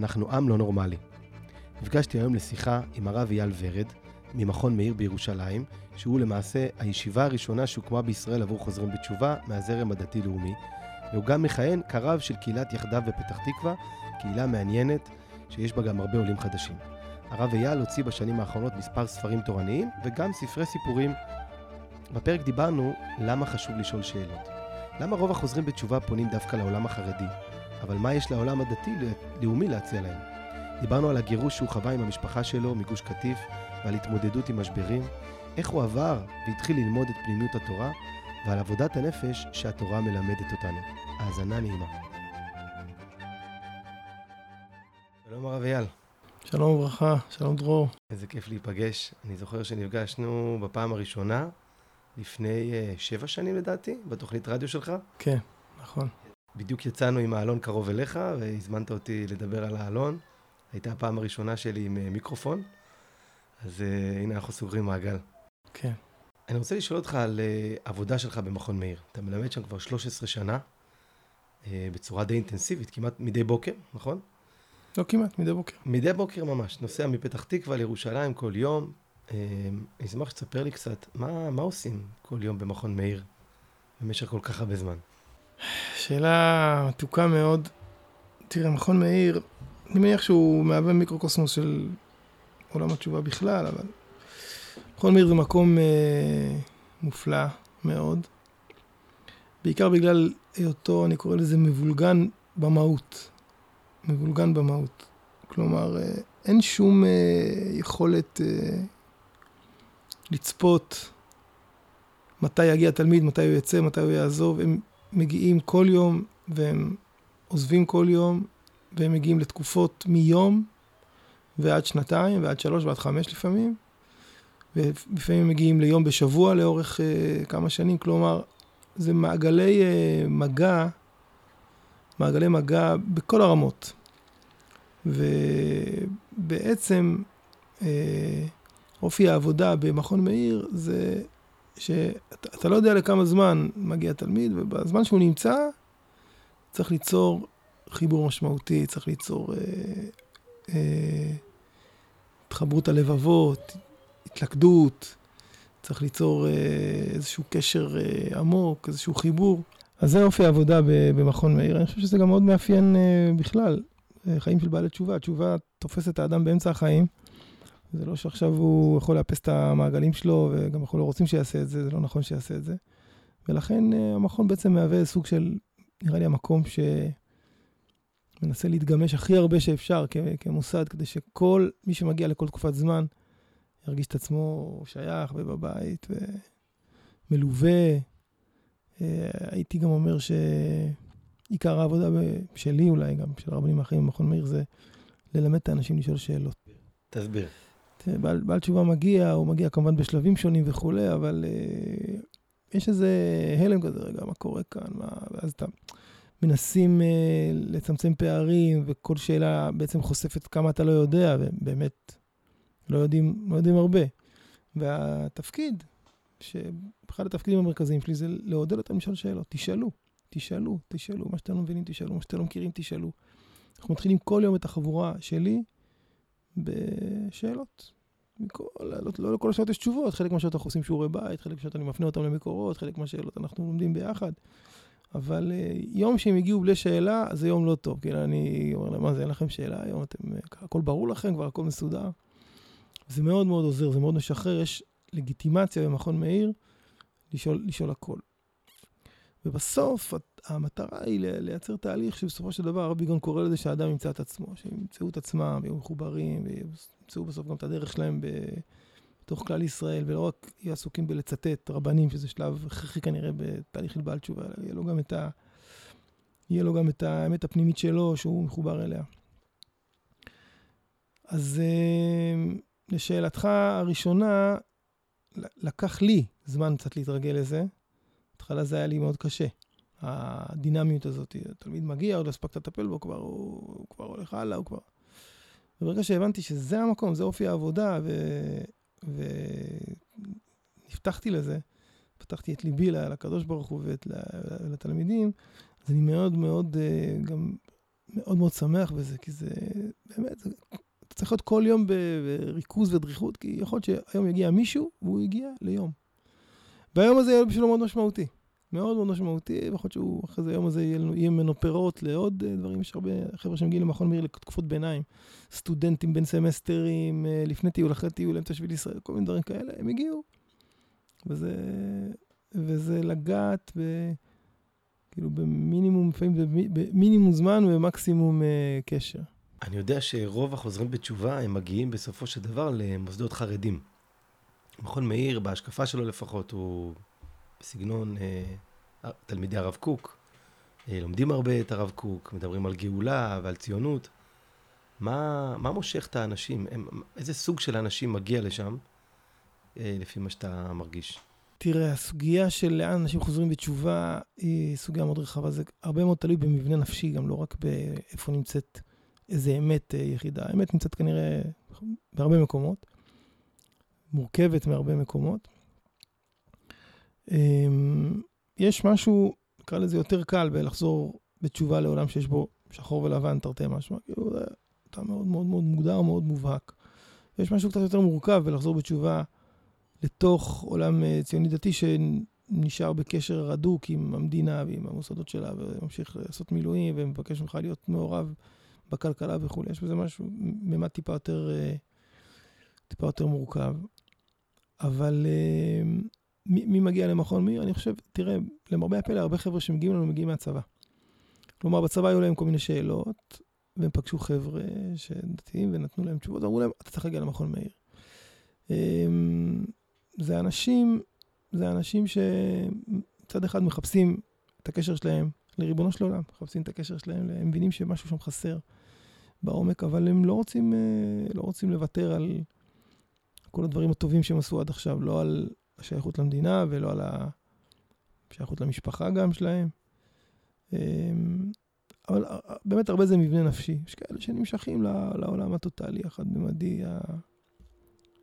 אנחנו עם לא נורמלי. נפגשתי היום לשיחה עם הרב אייל ורד, ממכון מאיר בירושלים, שהוא למעשה הישיבה הראשונה שהוקמה בישראל עבור חוזרים בתשובה מהזרם הדתי-לאומי, והוא גם מכהן כרב של קהילת יחדיו בפתח תקווה, קהילה מעניינת שיש בה גם הרבה עולים חדשים. הרב אייל הוציא בשנים האחרונות מספר ספרים תורניים וגם ספרי סיפורים. בפרק דיברנו למה חשוב לשאול שאלות. למה רוב החוזרים בתשובה פונים דווקא לעולם החרדי, אבל מה יש לעולם הדתי-לאומי להציע להם? דיברנו על הגירוש שהוא חווה עם המשפחה שלו מגוש קטיף ועל התמודדות עם משברים, איך הוא עבר והתחיל ללמוד את פנימיות התורה, ועל עבודת הנפש שהתורה מלמדת אותנו. האזנה נעימה. שלום הרב אייל. שלום וברכה, שלום דרור. איזה כיף להיפגש. אני זוכר שנפגשנו בפעם הראשונה לפני uh, שבע שנים לדעתי, בתוכנית רדיו שלך. כן, נכון. בדיוק יצאנו עם האלון קרוב אליך, והזמנת אותי לדבר על האלון. הייתה הפעם הראשונה שלי עם uh, מיקרופון, אז uh, הנה אנחנו סוגרים מעגל. כן. אני רוצה לשאול אותך על uh, עבודה שלך במכון מאיר. אתה מלמד שם כבר 13 שנה, uh, בצורה די אינטנסיבית, כמעט מדי בוקר, נכון? לא כמעט, מדי בוקר. מדי בוקר ממש. נוסע מפתח תקווה לירושלים כל יום. Uh, אני אשמח שתספר לי קצת, מה, מה עושים כל יום במכון מאיר במשך כל כך הרבה זמן? שאלה מתוקה מאוד. תראה, מכון מאיר, אני מניח שהוא מהווה מיקרוקוסמוס של עולם התשובה בכלל, אבל מכון מאיר זה מקום אה, מופלא מאוד. בעיקר בגלל היותו, אני קורא לזה מבולגן במהות. מבולגן במהות. כלומר, אה, אין שום אה, יכולת אה, לצפות מתי יגיע תלמיד, מתי הוא יצא, מתי הוא יעזוב. הם מגיעים כל יום והם עוזבים כל יום, והם מגיעים לתקופות מיום ועד שנתיים, ועד שלוש ועד חמש לפעמים. ולפעמים מגיעים ליום בשבוע לאורך uh, כמה שנים, כלומר, זה מעגלי uh, מגע, מעגלי מגע בכל הרמות. ובעצם uh, אופי העבודה במכון מאיר זה שאתה לא יודע לכמה זמן מגיע תלמיד, ובזמן שהוא נמצא צריך ליצור חיבור משמעותי, צריך ליצור אה, אה, התחברות הלבבות, התלכדות, צריך ליצור אה, איזשהו קשר אה, עמוק, איזשהו חיבור. אז זה אופי העבודה במכון מאיר. אני חושב שזה גם מאוד מאפיין אה, בכלל, אה, חיים של בעלי תשובה. התשובה תופסת את האדם באמצע החיים. זה לא שעכשיו הוא יכול לאפס את המעגלים שלו, וגם אנחנו לא רוצים שיעשה את זה, זה לא נכון שיעשה את זה. ולכן אה, המכון בעצם מהווה סוג של, נראה לי המקום שמנסה להתגמש הכי הרבה שאפשר כמוסד, כדי שכל מי שמגיע לכל תקופת זמן, ירגיש את עצמו שייך ובבית ומלווה. אה, הייתי גם אומר שעיקר העבודה שלי אולי, גם של רבנים אחרים במכון מאיר, זה ללמד את האנשים לשאול שאלות. תסביר. בעל, בעל תשובה מגיע, הוא מגיע כמובן בשלבים שונים וכולי, אבל uh, יש איזה הלם כזה, רגע, מה קורה כאן? מה... ואז אתה מנסים uh, לצמצם פערים, וכל שאלה בעצם חושפת כמה אתה לא יודע, ובאמת לא יודעים, לא יודעים הרבה. והתפקיד, שאחד התפקידים המרכזיים שלי זה לעודד אותם לשאול שאלות. תשאלו, תשאלו, תשאלו. מה שאתם לא מבינים, תשאלו. מה שאתם לא מכירים, תשאלו. אנחנו מתחילים כל יום את החבורה שלי בשאלות. מכל, לא, לא השאלות יש תשובות, חלק מהשאלות אנחנו עושים שיעורי בית, חלק מהשאלות אני מפנה אותם למקורות, חלק מהשאלות אנחנו לומדים ביחד. אבל uh, יום שהם הגיעו בלי שאלה, זה יום לא טוב. כאילו, אני אומר להם, מה זה, אין לכם שאלה היום? אתם, הכל ברור לכם, כבר הכל מסודר. זה מאוד מאוד עוזר, זה מאוד משחרר, יש לגיטימציה במכון מאיר לשאול, לשאול הכל. ובסוף, המטרה היא לייצר תהליך שבסופו של דבר, הרבי גון קורא לזה שהאדם ימצא את עצמו, שהם ימצאו את עצמם, ויהיו מחוברים, וימצאו בסוף גם את הדרך שלהם בתוך כלל ישראל, ולא רק יהיו עסוקים בלצטט רבנים, שזה שלב הכרחי כנראה בתהליך של בעל תשובה, אלא יהיה לו גם את ה... יהיה לו גם את האמת הפנימית שלו, שהוא מחובר אליה. אז אה, לשאלתך הראשונה, לקח לי זמן קצת להתרגל לזה. בהתחלה זה היה לי מאוד קשה. הדינמיות הזאת, התלמיד מגיע, עוד לא הספקת לטפל בו, כבר הוא, הוא כבר הולך הלאה, הוא כבר... וברגע שהבנתי שזה המקום, זה אופי העבודה, ונפתחתי לזה, פתחתי את ליבי לקדוש ברוך הוא ולתלמידים, אז אני מאוד מאוד אה, גם מאוד מאוד שמח בזה, כי זה באמת, זה, אתה צריך להיות כל יום בריכוז ודריכות, כי יכול להיות שהיום יגיע מישהו, והוא יגיע ליום. והיום הזה יהיה בשבילו מאוד משמעותי. מאוד מאוד משמעותי, ויכול להיות שהוא, אחרי זה, היום הזה יהיה, יהיה ממנו פירות לעוד אה, דברים. יש הרבה חבר'ה שמגיעים למכון מאיר לתקופות ביניים. סטודנטים בין סמסטרים, אה, לפני טיול, אחרי טיול, אמצע שביל ישראל, כל מיני דברים כאלה, הם הגיעו. וזה, וזה לגעת ב... כאילו במינימום, לפעמים במינימום זמן ובמקסימום אה, קשר. אני יודע שרוב החוזרים בתשובה, הם מגיעים בסופו של דבר למוסדות חרדים. מכון מאיר, בהשקפה שלו לפחות, הוא בסגנון אה, תלמידי הרב קוק. אה, לומדים הרבה את הרב קוק, מדברים על גאולה ועל ציונות. מה, מה מושך את האנשים? הם, איזה סוג של אנשים מגיע לשם, אה, לפי מה שאתה מרגיש? תראה, הסוגיה של לאן אנשים חוזרים בתשובה היא סוגיה מאוד רחבה. זה הרבה מאוד תלוי במבנה נפשי, גם לא רק באיפה נמצאת איזה אמת אה, יחידה. האמת נמצאת כנראה בהרבה מקומות, מורכבת מהרבה מקומות. אמ, יש משהו, נקרא לזה יותר קל בלחזור בתשובה לעולם שיש בו שחור ולבן, תרתי משמע. כאילו, אתה מאוד מאוד מאוד מוגדר, מאוד מובהק. יש משהו קצת יותר מורכב בלחזור בתשובה לתוך עולם אה, ציוני דתי שנשאר בקשר הדוק עם המדינה ועם המוסדות שלה וממשיך לעשות מילואים ומבקש ממך להיות מעורב בכלכלה וכולי. יש בזה משהו, ממד טיפה יותר, אה, טיפה יותר מורכב. אבל אה, מי, מי מגיע למכון מי? אני חושב, תראה, למרבה הפלא, הרבה חבר'ה שמגיעים לנו מגיעים מהצבא. כלומר, בצבא היו להם כל מיני שאלות, והם פגשו חבר'ה שדתיים ונתנו להם תשובות, ואמרו להם, אתה צריך להגיע למכון מאיר. אמ, זה אנשים, זה אנשים שמצד אחד מחפשים את הקשר שלהם לריבונו של עולם, מחפשים את הקשר שלהם, הם מבינים שמשהו שם חסר בעומק, אבל הם לא רוצים, אה, לא רוצים לוותר על כל הדברים הטובים שהם עשו עד עכשיו, לא על השייכות למדינה ולא על השייכות למשפחה גם שלהם. אמ, אבל אה, באמת הרבה זה מבנה נפשי. יש כאלה שנמשכים לעולם הטוטאלי, החד-ממדי,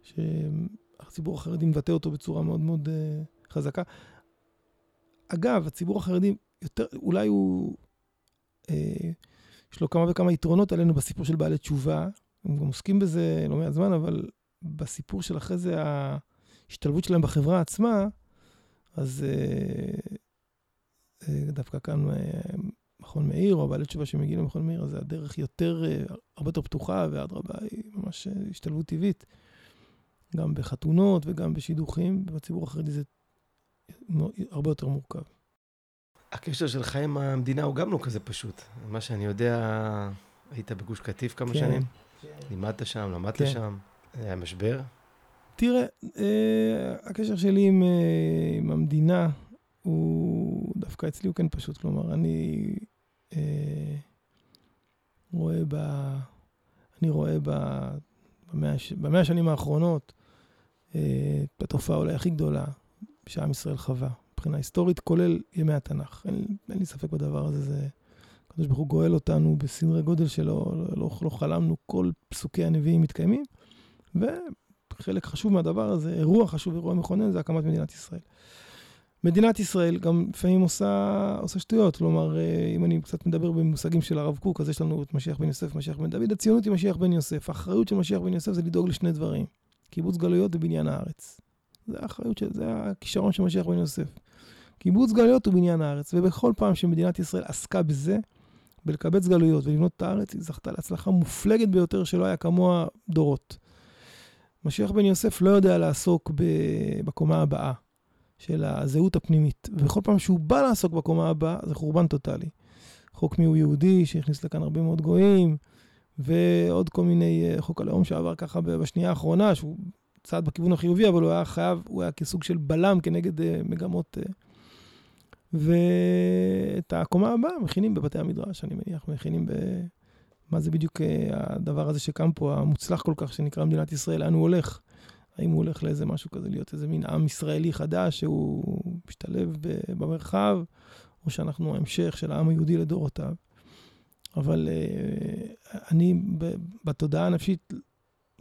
שהציבור החרדי מבטא אותו בצורה מאוד מאוד אה, חזקה. אגב, הציבור החרדי יותר, אולי הוא, אה, יש לו כמה וכמה יתרונות עלינו בסיפור של בעלי תשובה. הם גם עוסקים בזה לא מעט זמן, אבל בסיפור של אחרי זה ההשתלבות שלהם בחברה עצמה, אז אה, אה, דווקא כאן אה, מכון מאיר, או בעלי תשובה שמגיעים למכון מאיר, אז הדרך יותר, אה, הרבה יותר פתוחה, ואדרבה, היא ממש אה, השתלבות טבעית. גם בחתונות וגם בשידוכים, בציבור החרדי זה הרבה יותר מורכב. הקשר שלך עם המדינה הוא גם לא כזה פשוט. מה שאני יודע, היית בגוש קטיף כמה כן, שנים? כן. לימדת שם, למדת כן. שם, היה משבר? תראה, אה, הקשר שלי עם, אה, עם המדינה הוא דווקא אצלי הוא כן פשוט. כלומר, אני אה, רואה ב... אני רואה ב... במאה, במאה השנים האחרונות, אה, בתופעה אולי הכי גדולה שעם ישראל חווה, מבחינה היסטורית, כולל ימי התנ"ך. אין, אין לי ספק בדבר הזה, זה... הקדוש ברוך הוא גואל אותנו בסדרי גודל שלא לא, לא, לא חלמנו, כל פסוקי הנביאים מתקיימים, וחלק חשוב מהדבר הזה, אירוע חשוב, אירוע מכונן, זה הקמת מדינת ישראל. מדינת ישראל גם לפעמים עושה, עושה שטויות, כלומר, אה, אם אני קצת מדבר במושגים של הרב קוק, אז יש לנו את משיח בן יוסף, משיח בן דוד, הציונות היא משיח בן יוסף. האחריות של משיח בן יוסף זה לדאוג לשני דברים, קיבוץ גלויות ובניין הארץ. זה האחריות של, זה הכישרון של משיח בן יוסף. קיבוץ גלויות ובניין הארץ, ובכל פעם שמדינת ישראל עסקה בזה, בלקבץ גלויות ולבנות את הארץ, היא זכתה להצלחה מופלגת ביותר שלא היה כמוה דורות. משיח בן יוסף לא יודע לעסוק בקומה הבאה. של הזהות הפנימית. ובכל פעם שהוא בא לעסוק בקומה הבאה, זה חורבן טוטאלי. חוק מיהו יהודי, שהכניס לכאן הרבה מאוד גויים, ועוד כל מיני, אה, חוק הלאום שעבר ככה בשנייה האחרונה, שהוא צעד בכיוון החיובי, אבל הוא היה חייב, הוא היה כסוג של בלם כנגד uh, מגמות. Uh, ואת הקומה הבאה מכינים בבתי המדרש, אני מניח, מכינים ב... מה זה בדיוק uh, הדבר הזה שקם פה, המוצלח כל כך, שנקרא מדינת ישראל, לאן הוא הולך? האם הוא הולך לאיזה משהו כזה, להיות איזה מין עם ישראלי חדש שהוא משתלב במרחב, או שאנחנו ההמשך של העם היהודי לדורותיו. אבל uh, אני בתודעה הנפשית,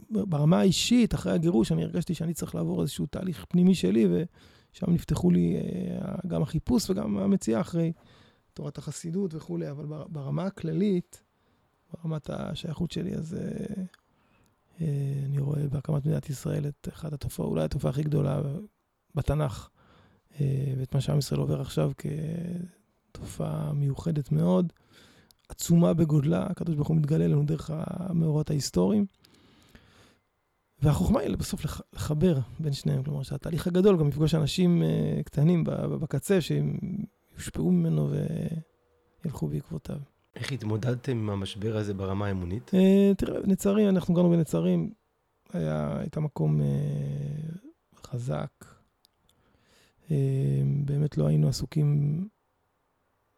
ברמה האישית, אחרי הגירוש, אני הרגשתי שאני צריך לעבור איזשהו תהליך פנימי שלי, ושם נפתחו לי uh, גם החיפוש וגם המציאה אחרי תורת החסידות וכולי, אבל ברמה הכללית, ברמת השייכות שלי, אז אה, אה, אני רואה בהקמת מדינת ישראל את אחת התופעות, אולי התופעה הכי גדולה בתנ"ך, אה, ואת מה שעם ישראל עובר עכשיו כתופעה מיוחדת מאוד, עצומה בגודלה, הקדוש ברוך הוא מתגלה לנו דרך המאורות ההיסטוריים. והחוכמה היא בסוף לחבר בין שניהם, כלומר שהתהליך הגדול גם יפגוש אנשים uh, קטנים בקצה שהם יושפעו ממנו וילכו בעקבותיו. איך התמודדתם עם המשבר הזה ברמה האמונית? Uh, תראה, נצרים, אנחנו גרנו בנצרים, היה, הייתה מקום uh, חזק. Uh, באמת לא היינו עסוקים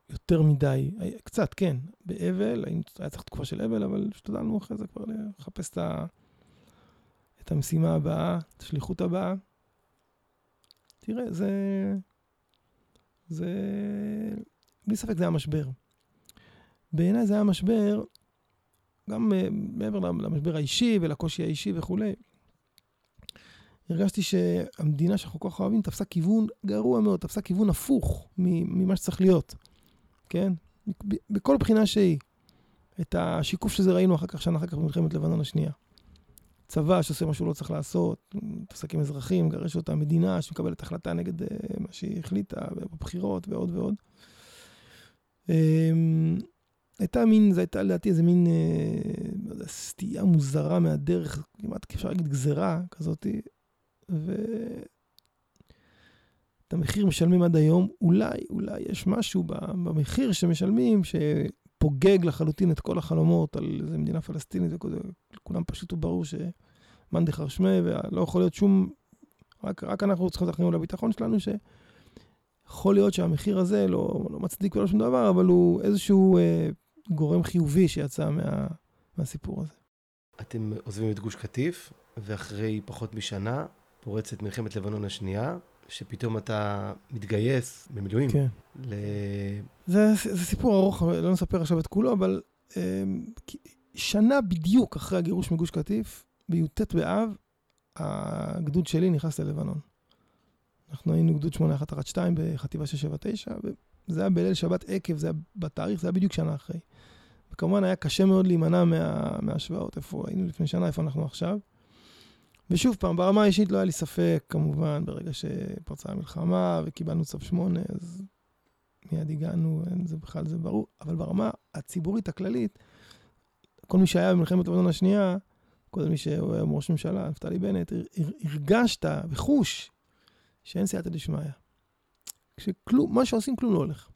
יותר מדי, קצת, כן, באבל, היה צריך תקופה של אבל, אבל השתדלנו אחרי זה כבר לחפש את ה... את המשימה הבאה, את השליחות הבאה. תראה, זה... זה... בלי ספק זה היה משבר. בעיניי זה היה משבר, גם uh, מעבר למשבר האישי ולקושי האישי וכולי. הרגשתי שהמדינה שאנחנו כל כך אוהבים תפסה כיוון גרוע מאוד, תפסה כיוון הפוך ממה שצריך להיות, כן? בכל בחינה שהיא. את השיקוף של זה ראינו אחר כך, שנה אחר כך במלחמת לבנון השנייה. צבא שעושה מה שהוא לא צריך לעשות, מתעסק עם אזרחים, מגרש אותם, מדינה שמקבלת החלטה נגד uh, מה שהיא החליטה בבחירות ועוד ועוד. הייתה מין, זו הייתה לדעתי איזה מין, uh, לא יודע, סטייה מוזרה מהדרך, כמעט אפשר להגיד גזרה כזאת, ואת המחיר משלמים עד היום. אולי, אולי יש משהו במחיר שמשלמים, שפוגג לחלוטין את כל החלומות על איזה מדינה פלסטינית וכו'. לכולם פשוט הוא ברור שמאן דכר שמיה, ולא יכול להיות שום... רק, רק אנחנו צריכים לתכנן לביטחון שלנו, שיכול להיות שהמחיר הזה לא, לא מצדיק ולא שום דבר, אבל הוא איזשהו אה, גורם חיובי שיצא מה, מהסיפור הזה. אתם עוזבים את גוש קטיף, ואחרי פחות משנה פורצת מלחמת לבנון השנייה, שפתאום אתה מתגייס במילואים. כן. ל... זה, זה סיפור ארוך, לא נספר עכשיו את כולו, אבל אה, שנה בדיוק אחרי הגירוש מגוש קטיף, בי"ט באב, הגדוד שלי נכנס ללבנון. אנחנו היינו גדוד 8112 בחטיבה 679, וזה היה בליל שבת עקב, זה היה בתאריך, זה היה בדיוק שנה אחרי. וכמובן היה קשה מאוד להימנע מה, מההשוואות, איפה היינו לפני שנה, איפה אנחנו עכשיו. ושוב פעם, ברמה האישית לא היה לי ספק, כמובן, ברגע שפרצה המלחמה וקיבלנו צו 8, אז מיד הגענו, אין זה בכלל, זה ברור. אבל ברמה הציבורית הכללית, כל מי שהיה במלחמת לבנון השנייה, כל מי שהוא היה ראש ממשלה, נפתלי בנט, הרגשת בחוש שאין סייעתא דשמיא. כשכלום, מה שעושים כלום לא הולך.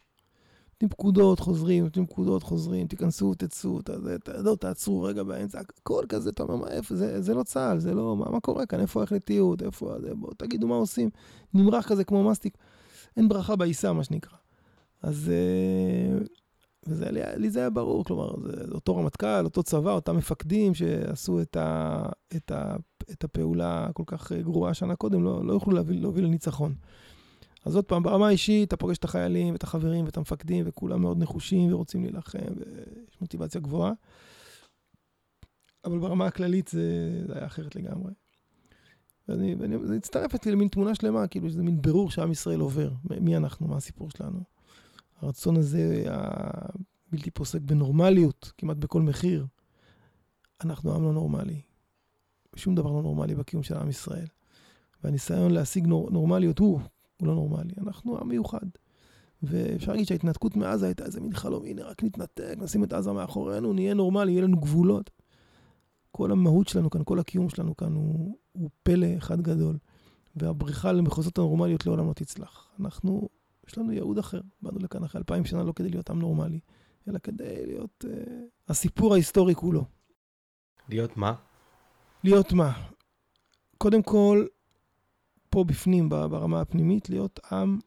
נותנים פקודות, חוזרים, נותנים פקודות, חוזרים, תיכנסו, תצאו, לא, תעצרו רגע באמצע, הכל כזה, אתה אומר, מה, איפה, זה, זה לא צה"ל, זה לא, מה, מה קורה כאן, איפה ההחלטיות, איפה, זה, בואו תגידו מה עושים. נמרח כזה כמו מסטיק, אין ברכה בעיסה, מה שנקרא. אז אה, וזה לי, לי זה היה ברור, כלומר, זה אותו רמטכ"ל, אותו צבא, אותם מפקדים שעשו את, ה, את, ה, את הפעולה הכל כך גרועה שנה קודם, לא, לא יוכלו להוביל, לניצחון. אז עוד פעם, ברמה האישית, אתה פוגש את החיילים, את החברים, ואת המפקדים, וכולם מאוד נחושים ורוצים להילחם, ויש מוטיבציה גבוהה. אבל ברמה הכללית זה, זה היה אחרת לגמרי. ואני, ואני, זה הצטרף אצלי למין תמונה שלמה, כאילו זה מין בירור שעם ישראל עובר, מי אנחנו, מה הסיפור שלנו. הרצון הזה הבלתי פוסק בנורמליות, כמעט בכל מחיר. אנחנו עם לא נורמלי. שום דבר לא נורמלי בקיום של עם ישראל. והניסיון להשיג נור, נורמליות הוא, הוא לא נורמלי. אנחנו עם מיוחד. ואפשר להגיד שההתנתקות מעזה הייתה איזה מין חלום, הנה רק נתנתק, נשים את עזה מאחורינו, נהיה נורמלי, יהיה לנו גבולות. כל המהות שלנו כאן, כל הקיום שלנו כאן הוא, הוא פלא אחד גדול. והבריחה למחוזות הנורמליות לעולם לא תצלח. אנחנו יש לנו ייעוד אחר. באנו לכאן אחרי אלפיים שנה לא כדי להיות עם נורמלי, אלא כדי להיות uh, הסיפור ההיסטורי כולו. להיות מה? להיות מה? קודם כל, פה בפנים, ברמה הפנימית, להיות עם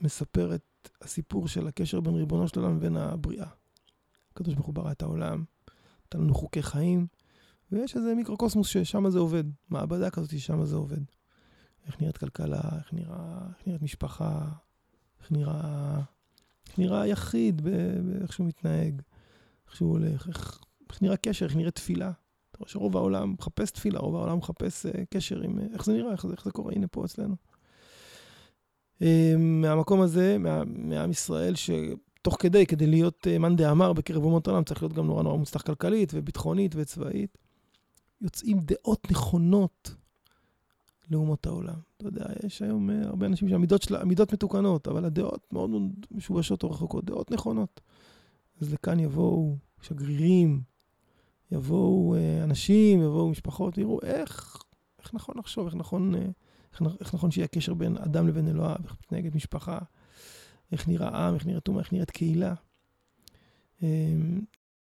שמספר את הסיפור של הקשר בין ריבונו של עולם ובין הבריאה. הקדוש ברוך הוא ברא את העולם, נתן לנו חוקי חיים, ויש איזה מיקרוקוסמוס ששם זה עובד. מעבדה כזאת ששם זה עובד. איך נראית כלכלה, איך, נראה, איך נראית משפחה, איך נראה, איך נראה יחיד באיך שהוא מתנהג, איך שהוא הולך, איך, איך נראה קשר, איך נראית תפילה. שרוב העולם מחפש תפילה, רוב העולם מחפש uh, קשר עם, uh, איך זה נראה, איך זה, איך זה קורה, הנה פה אצלנו. Uh, מהמקום הזה, מה, מעם ישראל, תוך כדי, כדי להיות מאן דאמר בקרב אומות העולם, צריך להיות גם נורא נורא מוצלח כלכלית וביטחונית וצבאית. יוצאים דעות נכונות לאומות העולם. אתה יודע, יש היום הרבה אנשים שהמידות שלה, מתוקנות, אבל הדעות מאוד משובשות או רחוקות, דעות נכונות. אז לכאן יבואו שגרירים, יבואו uh, אנשים, יבואו משפחות, ויראו איך, איך נכון לחשוב, איך נכון, uh, איך, איך נכון שיהיה קשר בין אדם לבין אלוהיו, איך מתנהגת משפחה, איך נראה עם, איך נראית אומה, איך נראית קהילה.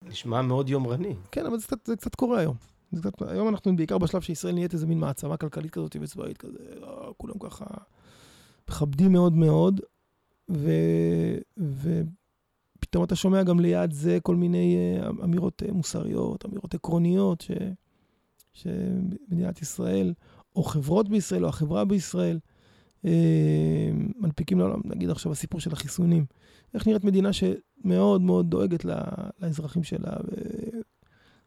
נשמע מאוד יומרני. כן, אבל זה קצת, זה קצת קורה היום. קצת, היום אנחנו בעיקר בשלב שישראל נהיית איזה מין מעצמה כלכלית כזאת וצבאית כזה, לא, כולם ככה מכבדים מאוד מאוד, ו, ופתאום אתה שומע גם ליד זה כל מיני אה, אמירות אה, מוסריות, אמירות עקרוניות, ש, שמדינת ישראל, או חברות בישראל, או החברה בישראל, אה, מנפיקים לעולם, נגיד עכשיו הסיפור של החיסונים. איך נראית מדינה שמאוד מאוד דואגת לאזרחים שלה,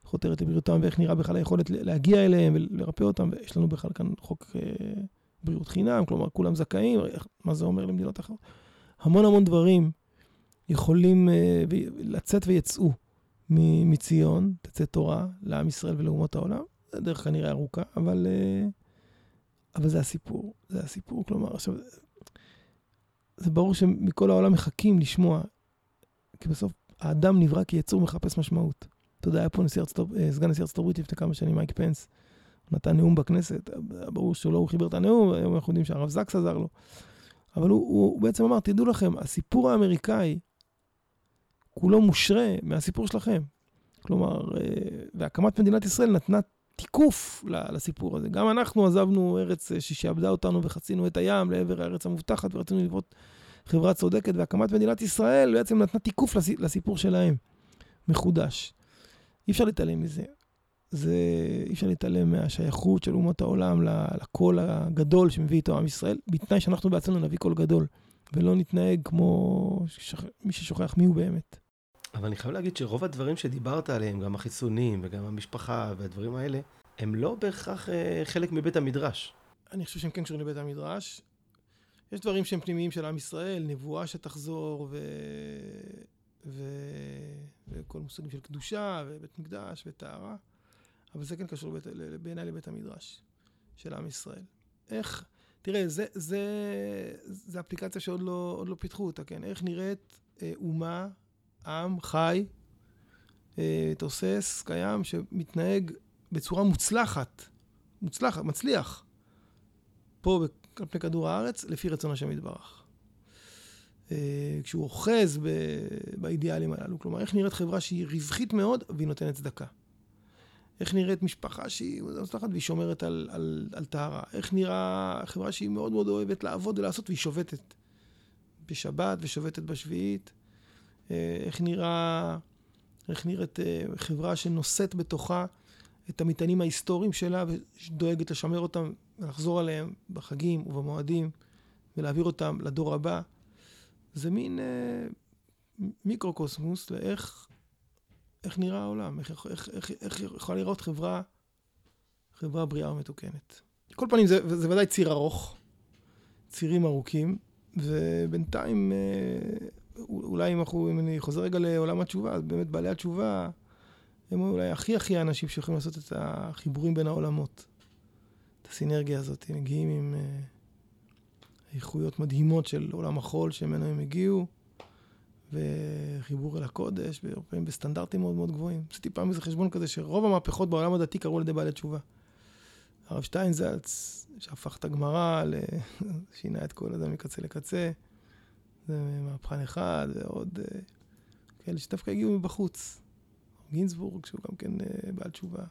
וחותרת לבריאותם, ואיך נראה בכלל היכולת להגיע אליהם ולרפא אותם, ויש לנו בכלל כאן חוק בריאות חינם, כלומר כולם זכאים, מה זה אומר למדינות אחרות. המון המון דברים יכולים אה, לצאת ויצאו מציון, תצא תורה לעם ישראל ולאומות העולם. זה דרך כנראה ארוכה, אבל... אבל זה הסיפור, זה הסיפור. כלומר, עכשיו, זה ברור שמכל העולם מחכים לשמוע, כי בסוף האדם נברא כיצור מחפש משמעות. אתה יודע, היה פה נשיא ארצות, אה, סגן נשיא ארצות הברית לפני כמה שנים, מייק פנס, נתן נאום בכנסת, ברור שלא הוא חיבר את הנאום, היום אנחנו יודעים שהרב זקס עזר לו. אבל הוא, הוא, הוא בעצם אמר, תדעו לכם, הסיפור האמריקאי כולו מושרה מהסיפור שלכם. כלומר, אה, והקמת מדינת ישראל נתנה תיקוף לסיפור הזה. גם אנחנו עזבנו ארץ אה, ששעבדה אותנו וחצינו את הים לעבר הארץ המובטחת ורצינו לבנות חברה צודקת, והקמת מדינת ישראל בעצם נתנה תיקוף לסיפור שלהם, מחודש. אי אפשר להתעלם מזה. זה, אי אפשר להתעלם מהשייכות של אומות העולם לקול הגדול שמביא איתו עם ישראל, בתנאי שאנחנו בעצמנו נביא קול גדול, ולא נתנהג כמו שכ... מי ששוכח מי הוא באמת. אבל אני חייב להגיד שרוב הדברים שדיברת עליהם, גם החיסונים וגם המשפחה והדברים האלה, הם לא בהכרח אה, חלק מבית המדרש. אני חושב שהם כן קשורים לבית המדרש. יש דברים שהם פנימיים של עם ישראל, נבואה שתחזור, ו... ו... וכל מושגים של קדושה, ובית מקדש, וטהרה, אבל זה כן קשור לבית... בעיניי לבית המדרש של עם ישראל. איך, תראה, זה, זה, זה אפליקציה שעוד לא, לא פיתחו אותה, כן? איך נראית אה, אומה עם חי, אה, תוסס, קיים, שמתנהג בצורה מוצלחת, מוצלחת, מצליח, פה על פני כדור הארץ, לפי רצון השם יתברך. אה, כשהוא אוחז ב, באידיאלים הללו, כלומר, איך נראית חברה שהיא רווחית מאוד והיא נותנת צדקה? איך נראית משפחה שהיא מוצלחת והיא שומרת על, על, על טהרה? איך נראה חברה שהיא מאוד מאוד אוהבת לעבוד ולעשות והיא שובתת בשבת ושובתת בשביעית? אה, איך נראה, איך נראית אה, חברה שנושאת בתוכה את המטענים ההיסטוריים שלה ודואגת לשמר אותם ולחזור עליהם בחגים ובמועדים ולהעביר אותם לדור הבא. זה מין אה, מיקרוקוסמוס לאיך איך נראה העולם, איך, איך, איך, איך יכולה לראות חברה, חברה בריאה ומתוקנת. כל פנים, זה, זה ודאי ציר ארוך, צירים ארוכים, ובינתיים אה, אולי אם, אנחנו, אם אני חוזר רגע לעולם התשובה, אז באמת בעלי התשובה הם אולי הכי הכי האנשים שיכולים לעשות את החיבורים בין העולמות. את הסינרגיה הזאת, הם מגיעים עם uh, איכויות מדהימות של עולם החול שממנו הם הגיעו, וחיבור אל הקודש, והרבה בסטנדרטים מאוד מאוד גבוהים. עשיתי פעם איזה חשבון כזה שרוב המהפכות בעולם הדתי קרו על ידי בעלי תשובה. הרב שטיינזלץ, שהפך את הגמרא, שינה את כל הזה מקצה לקצה. זה מהפכן אחד, ועוד אה, כאלה שדווקא הגיעו מבחוץ. גינזבורג, שהוא גם כן אה, בעל תשובה.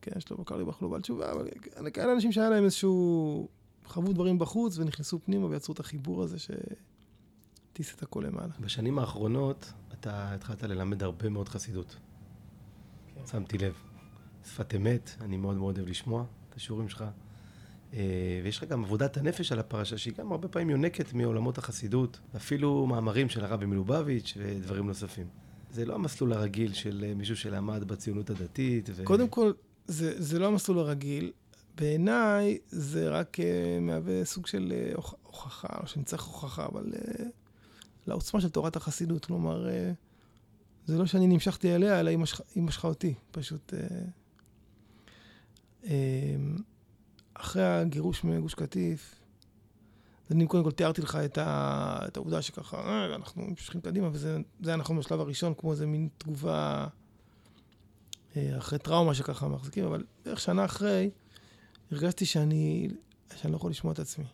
כן, שלמה קרליבך לא בעל תשובה, אבל כאלה אנשים שהיה להם איזשהו... חוו דברים בחוץ ונכנסו פנימה ויצרו את החיבור הזה שטיס את הכל למעלה. בשנים האחרונות אתה התחלת ללמד הרבה מאוד חסידות. כן. שמתי לב. שפת אמת, אני מאוד מאוד אוהב לשמוע את השיעורים שלך. אה, ויש לך גם עבודת הנפש על הפרשה, שהיא גם הרבה פעמים יונקת מעולמות החסידות, אפילו מאמרים של הרבי מלובביץ' ודברים נוספים. זה לא המסלול הרגיל של אה, מישהו שלמד בציונות הדתית. ו... קודם כל, זה, זה לא המסלול הרגיל. בעיניי זה רק uh, מהווה סוג של uh, הוכחה, או שאני צריך הוכחה, אבל uh, לעוצמה של תורת החסידות. כלומר, אה, זה לא שאני נמשכתי אליה, אלא היא משכה אותי. פשוט... אה, אה, אחרי הגירוש מגוש קטיף, אני קודם כל תיארתי לך את, ה, את העובדה שככה, אה, אנחנו ממשיכים קדימה, וזה היה נכון בשלב הראשון, כמו איזה מין תגובה אה, אחרי טראומה שככה מחזיקים, אבל בערך שנה אחרי, הרגשתי שאני, שאני לא יכול לשמוע את עצמי.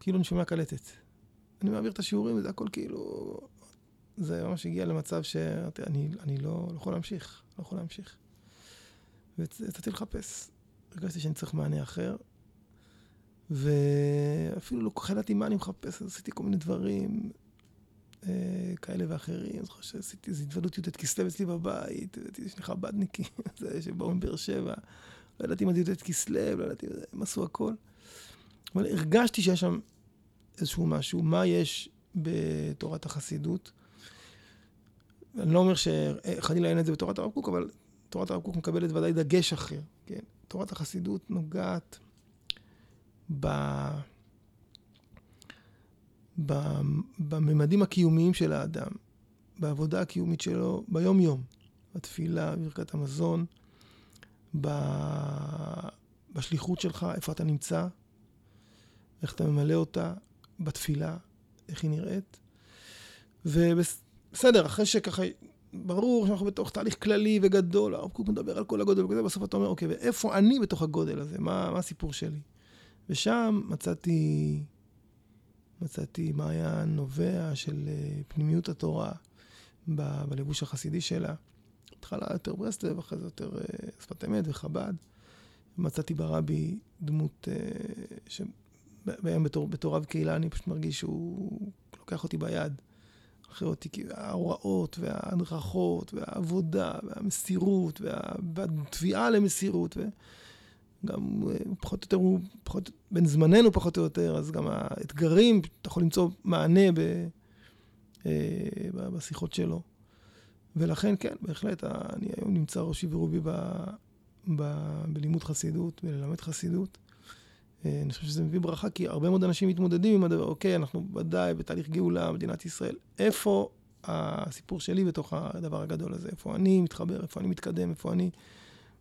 כאילו אני שומע קלטת. אני מעביר את השיעורים, וזה הכל כאילו... זה ממש הגיע למצב שאני אני לא, לא יכול להמשיך, לא יכול להמשיך. ויצאתי לחפש. הרגשתי שאני צריך מענה אחר, ואפילו לא כל ידעתי מה אני מחפש, אז עשיתי כל מיני דברים אה, כאלה ואחרים. אני זוכר שעשיתי איזו התוודות י"ט כסלו אצלי בבית, ידעתי שני חב"דניקים, שבאו מבאר שבע. לא ידעתי מה זה י"ט כסלו, לא ידעתי, הם עשו הכל. אבל הרגשתי שיש שם איזשהו משהו, מה יש בתורת החסידות. אני לא אומר שחלילה אין את זה בתורת הרב קוק, אבל תורת הרב קוק מקבלת ודאי דגש אחר, כן? תורת החסידות נוגעת ב... בממדים הקיומיים של האדם, בעבודה הקיומית שלו ביום-יום, בתפילה, בברכת המזון, ב... בשליחות שלך, איפה אתה נמצא, איך אתה ממלא אותה, בתפילה, איך היא נראית. ובסדר, אחרי שככה, ברור שאנחנו בתוך תהליך כללי וגדול, הרב קוק מדבר על כל הגודל וזה, בסוף אתה אומר, אוקיי, ואיפה אני בתוך הגודל הזה? מה, מה הסיפור שלי? ושם מצאתי, מצאתי מעיין נובע של אה, פנימיות התורה ב, בלבוש החסידי שלה. התחלה יותר ברסלב, אחרי זה יותר אה, שפת אמת וחב"ד. מצאתי ברבי דמות אה, והיום בתור, בתור רב קהילה אני פשוט מרגיש שהוא לוקח אותי ביד. אחרי אותי, ההוראות וההדרכות והעבודה והמסירות וה, והתביעה למסירות. וגם אה, פחות או יותר הוא, פחות, בין זמננו פחות או יותר, אז גם האתגרים, אתה יכול למצוא מענה ב, אה, בשיחות שלו. ולכן, כן, בהחלט, אני היום נמצא ראשי ורובי ב, ב, בלימוד חסידות, בללמד חסידות. אה, אני חושב שזה מביא ברכה, כי הרבה מאוד אנשים מתמודדים עם הדבר, אוקיי, אנחנו ודאי בתהליך גאולה, מדינת ישראל. איפה הסיפור שלי בתוך הדבר הגדול הזה? איפה אני מתחבר, איפה אני מתקדם, איפה אני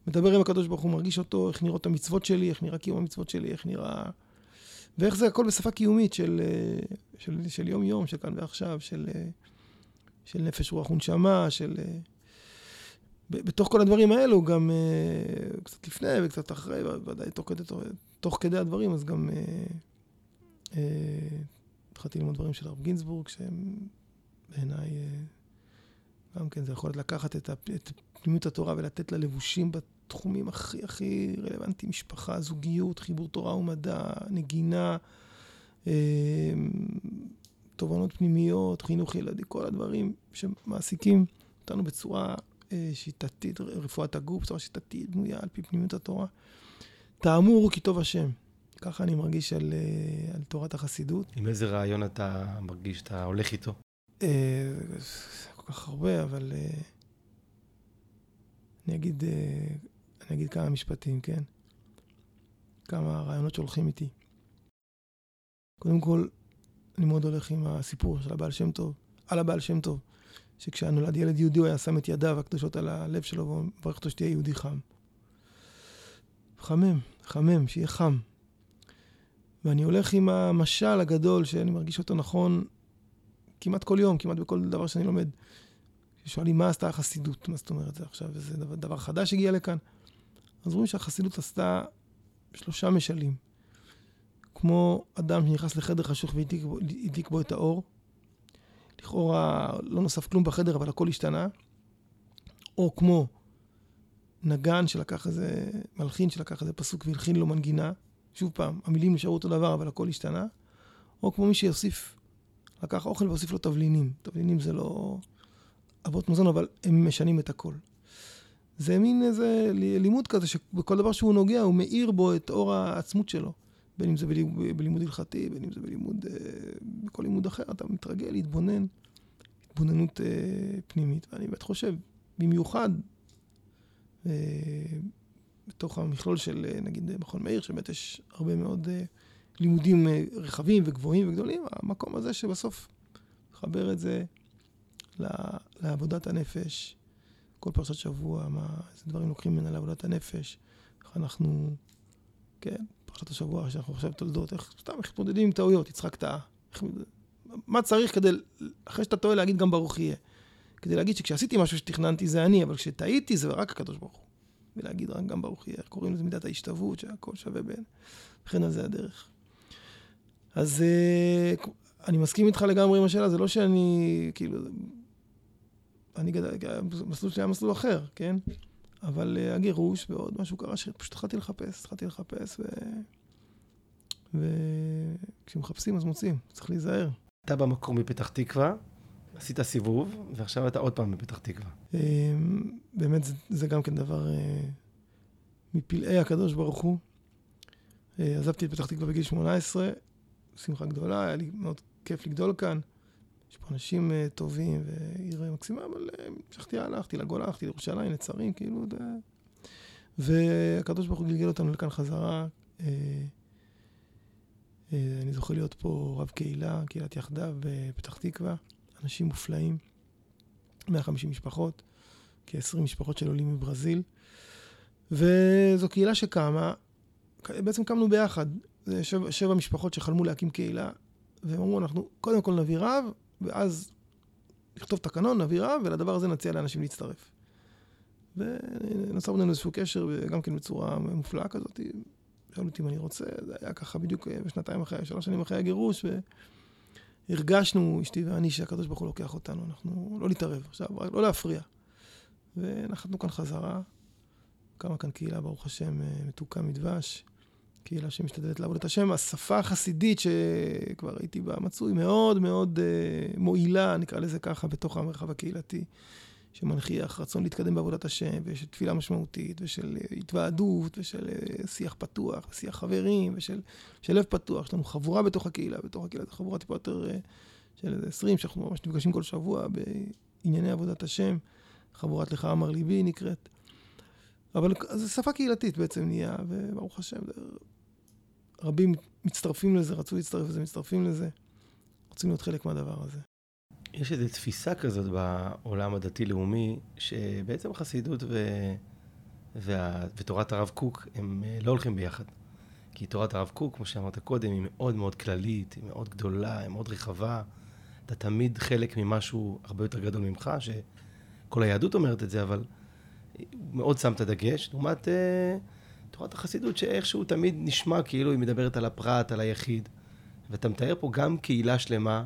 מדבר עם הקדוש ברוך הוא, מרגיש אותו, איך נראות המצוות שלי, איך נראה קיום המצוות שלי, איך נראה... ואיך זה הכל בשפה קיומית של, אה, של, של יום-יום, של כאן ועכשיו, של, אה, של נפש, רוח ונשמה, של... בתוך כל הדברים האלו, גם קצת לפני וקצת אחרי, ודאי תוך כדי, תוך, כדי הדברים, אז גם uh, uh, התחלתי ללמוד דברים של הרב גינזבורג, שהם בעיניי, uh, גם כן, זה יכול לקחת את, את פנימיות התורה ולתת לה לבושים בתחומים הכי הכי רלוונטיים, משפחה, זוגיות, חיבור תורה ומדע, נגינה, uh, תובנות פנימיות, חינוך ילדי, כל הדברים שמעסיקים אותנו בצורה אה, שיטתית, רפואת הגוף, בצורה שיטתית, בנויה על פי פנימיות התורה. תאמור כי טוב השם. ככה אני מרגיש על, אה, על תורת החסידות. עם איזה רעיון אתה מרגיש שאתה הולך איתו? אה, כל כך הרבה, אבל אני אגיד, אני אגיד כמה משפטים, כן? כמה רעיונות שהולכים איתי. קודם כל, אני מאוד הולך עם הסיפור של הבעל שם טוב, על הבעל שם טוב. שכשנולד ילד יהודי הוא היה שם את ידיו הקדושות על הלב שלו ומברך אותו שתהיה יהודי חם. חמם, חמם, שיהיה חם. ואני הולך עם המשל הגדול שאני מרגיש אותו נכון כמעט כל יום, כמעט בכל דבר שאני לומד. שואלים מה עשתה החסידות, מה זאת אומרת זה עכשיו, וזה דבר, דבר חדש הגיע לכאן. אז רואים שהחסידות עשתה שלושה משלים. כמו אדם שנכנס לחדר חשוך והדליק בו את האור, לכאורה לא נוסף כלום בחדר, אבל הכל השתנה. או כמו נגן שלקח איזה, מלחין שלקח איזה פסוק והלחין לו מנגינה. שוב פעם, המילים נשארו אותו דבר, אבל הכל השתנה. או כמו מי שיוסיף, לקח אוכל והוסיף לו תבלינים. תבלינים זה לא אבות מזון, אבל הם משנים את הכל. זה מין איזה לימוד כזה, שבכל דבר שהוא נוגע, הוא מאיר בו את אור העצמות שלו. בין אם זה בלימוד הלכתי, בין אם זה בלימוד, אה, בכל לימוד אחר, אתה מתרגל להתבונן, התבוננות אה, פנימית. ואני באמת חושב, במיוחד אה, בתוך המכלול של נגיד מכון מאיר, שבאמת יש הרבה מאוד לימודים רחבים וגבוהים וגדולים, המקום הזה שבסוף לחבר את זה לעבודת הנפש, כל פרשת שבוע, מה, איזה דברים לוקחים ממנה לעבודת הנפש, איך אנחנו, כן, פרשת השבוע שאנחנו עכשיו תולדות, איך סתם, איך מתמודדים עם טעויות, יצחק טעה. מה צריך כדי, אחרי שאתה טועה, להגיד גם ברוך יהיה. כדי להגיד שכשעשיתי משהו שתכננתי זה אני, אבל כשטעיתי זה רק הקדוש ברוך הוא. ולהגיד רק גם ברוך יהיה, קוראים לזה מידת ההשתוות, שהכל שווה בין. וכן על זה הדרך. אז אה, אני מסכים איתך לגמרי עם השאלה, זה לא שאני, כאילו, אני גדל, המסלול שלי היה מסלול אחר, כן? אבל uh, הגירוש ועוד משהו קרה שפשוט התחלתי לחפש, התחלתי לחפש, ו... וכשמחפשים אז מוצאים, צריך להיזהר. אתה במקור מפתח תקווה, עשית סיבוב, ועכשיו אתה עוד פעם בפתח תקווה. אמ, באמת, זה, זה גם כן דבר uh, מפלאי הקדוש ברוך הוא. Uh, עזבתי את פתח תקווה בגיל 18, שמחה גדולה, היה לי מאוד כיף לגדול כאן. יש פה אנשים uh, טובים ועיר מקסימה, אבל המשכתי הלאה, הלכתי לגולה, הלכתי לירושלים, לצרים, כאילו, ו... והקדוש ברוך הוא גלגל אותנו לכאן חזרה. אני זוכר להיות פה רב קהילה, קהילת יחדיו בפתח תקווה, אנשים מופלאים, 150 משפחות, כ-20 משפחות של עולים מברזיל, וזו קהילה שקמה, בעצם קמנו ביחד, זה שבע, שבע משפחות שחלמו להקים קהילה, והם אמרו, אנחנו קודם כל נביא רב, ואז נכתוב תקנון, נביא רב, ולדבר הזה נציע לאנשים להצטרף. ונוצר בינינו איזשהו קשר, גם כן בצורה מופלאה כזאת. שאלו אותי אם אני רוצה, זה היה ככה בדיוק אה, בשנתיים אחרי, שלוש שנים אחרי הגירוש, והרגשנו, אשתי ואני, שהקדוש ברוך הוא לוקח אותנו, אנחנו לא להתערב עכשיו, לא להפריע. ונחתנו כאן חזרה, קמה כאן קהילה, ברוך השם, אה, מתוקה מדבש. קהילה שמשתדלת לעבוד את השם. השפה החסידית שכבר הייתי בה מצוי מאוד מאוד uh, מועילה, נקרא לזה ככה, בתוך המרחב הקהילתי, שמנכיח רצון להתקדם בעבודת השם, ושל תפילה משמעותית, ושל uh, התוועדות, ושל uh, שיח פתוח, ושיח חברים, ושל של לב פתוח. יש לנו חבורה בתוך הקהילה, בתוך הקהילה זו חבורה טיפה יותר uh, של 20, שאנחנו ממש נפגשים כל שבוע בענייני עבודת השם. חבורת לך אמר ליבי נקראת. אבל זו שפה קהילתית בעצם נהיה, וברוך השם, רבים מצטרפים לזה, רצו להצטרף לזה, מצטרפים לזה, רוצים להיות חלק מהדבר הזה. יש איזו תפיסה כזאת בעולם הדתי-לאומי, שבעצם חסידות ו... וה... ותורת הרב קוק הם אה, לא הולכים ביחד. כי תורת הרב קוק, כמו שאמרת קודם, היא מאוד מאוד כללית, היא מאוד גדולה, היא מאוד רחבה. אתה תמיד חלק ממשהו הרבה יותר גדול ממך, שכל היהדות אומרת את זה, אבל מאוד שם את הדגש, לעומת uh, תורת החסידות שאיכשהו תמיד נשמע כאילו היא מדברת על הפרט, על היחיד. ואתה מתאר פה גם קהילה שלמה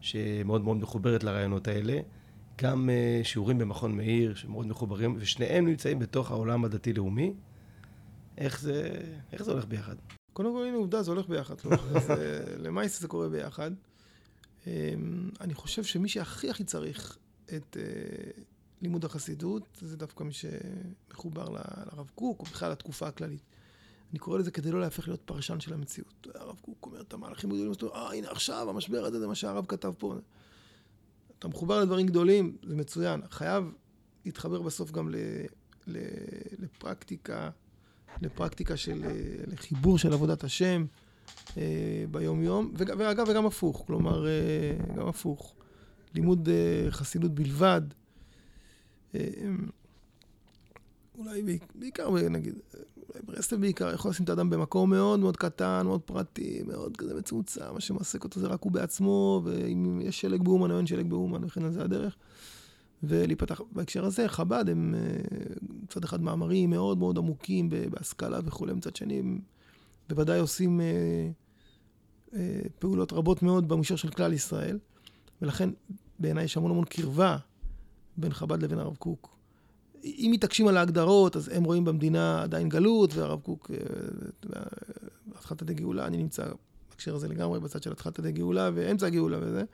שמאוד מאוד מחוברת לרעיונות האלה, גם uh, שיעורים במכון מאיר שמאוד מחוברים, ושניהם נמצאים בתוך העולם הדתי-לאומי. איך זה, איך זה הולך ביחד? קודם כל, הנה עובדה, זה הולך ביחד. למעשה זה קורה ביחד. אמ, אני חושב שמי שהכי הכי צריך את... Uh, לימוד החסידות, זה דווקא מי שמחובר לרב קוק, או בכלל לתקופה הכללית. אני קורא לזה כדי לא להפך להיות פרשן של המציאות. הרב קוק אומר את המהלכים הגדולים, אז אה, הנה עכשיו, המשבר הזה, זה מה שהרב כתב פה. אתה מחובר לדברים גדולים, זה מצוין. חייב להתחבר בסוף גם ל, ל, לפרקטיקה, לפרקטיקה של, לחיבור של עבודת השם אה, ביום-יום, ואגב, וגם הפוך, כלומר, אה, גם הפוך. לימוד אה, חסידות בלבד, אמ, אולי בעיקר, נגיד, ברסלב בעיקר, יכול לשים את האדם במקום מאוד מאוד קטן, מאוד פרטי, מאוד כזה מצומצם, מה שמעסק אותו זה רק הוא בעצמו, ואם יש שלג באומן או אין שלג באומן, וכן על זה הדרך. ולהיפתח בהקשר הזה, חב"ד הם מצד אחד מאמרים מאוד מאוד עמוקים בהשכלה וכולי, מצד שני הם בוודאי עושים אה, אה, פעולות רבות מאוד במישור של כלל ישראל, ולכן בעיניי יש המון המון קרבה בין חב"ד לבין הרב קוק. אם מתעקשים על ההגדרות, אז הם רואים במדינה עדיין גלות, והרב קוק, אה, התחלת ידי גאולה, אני נמצא בהקשר הזה לגמרי בצד של התחלת ידי גאולה ואמצע הגאולה וזה.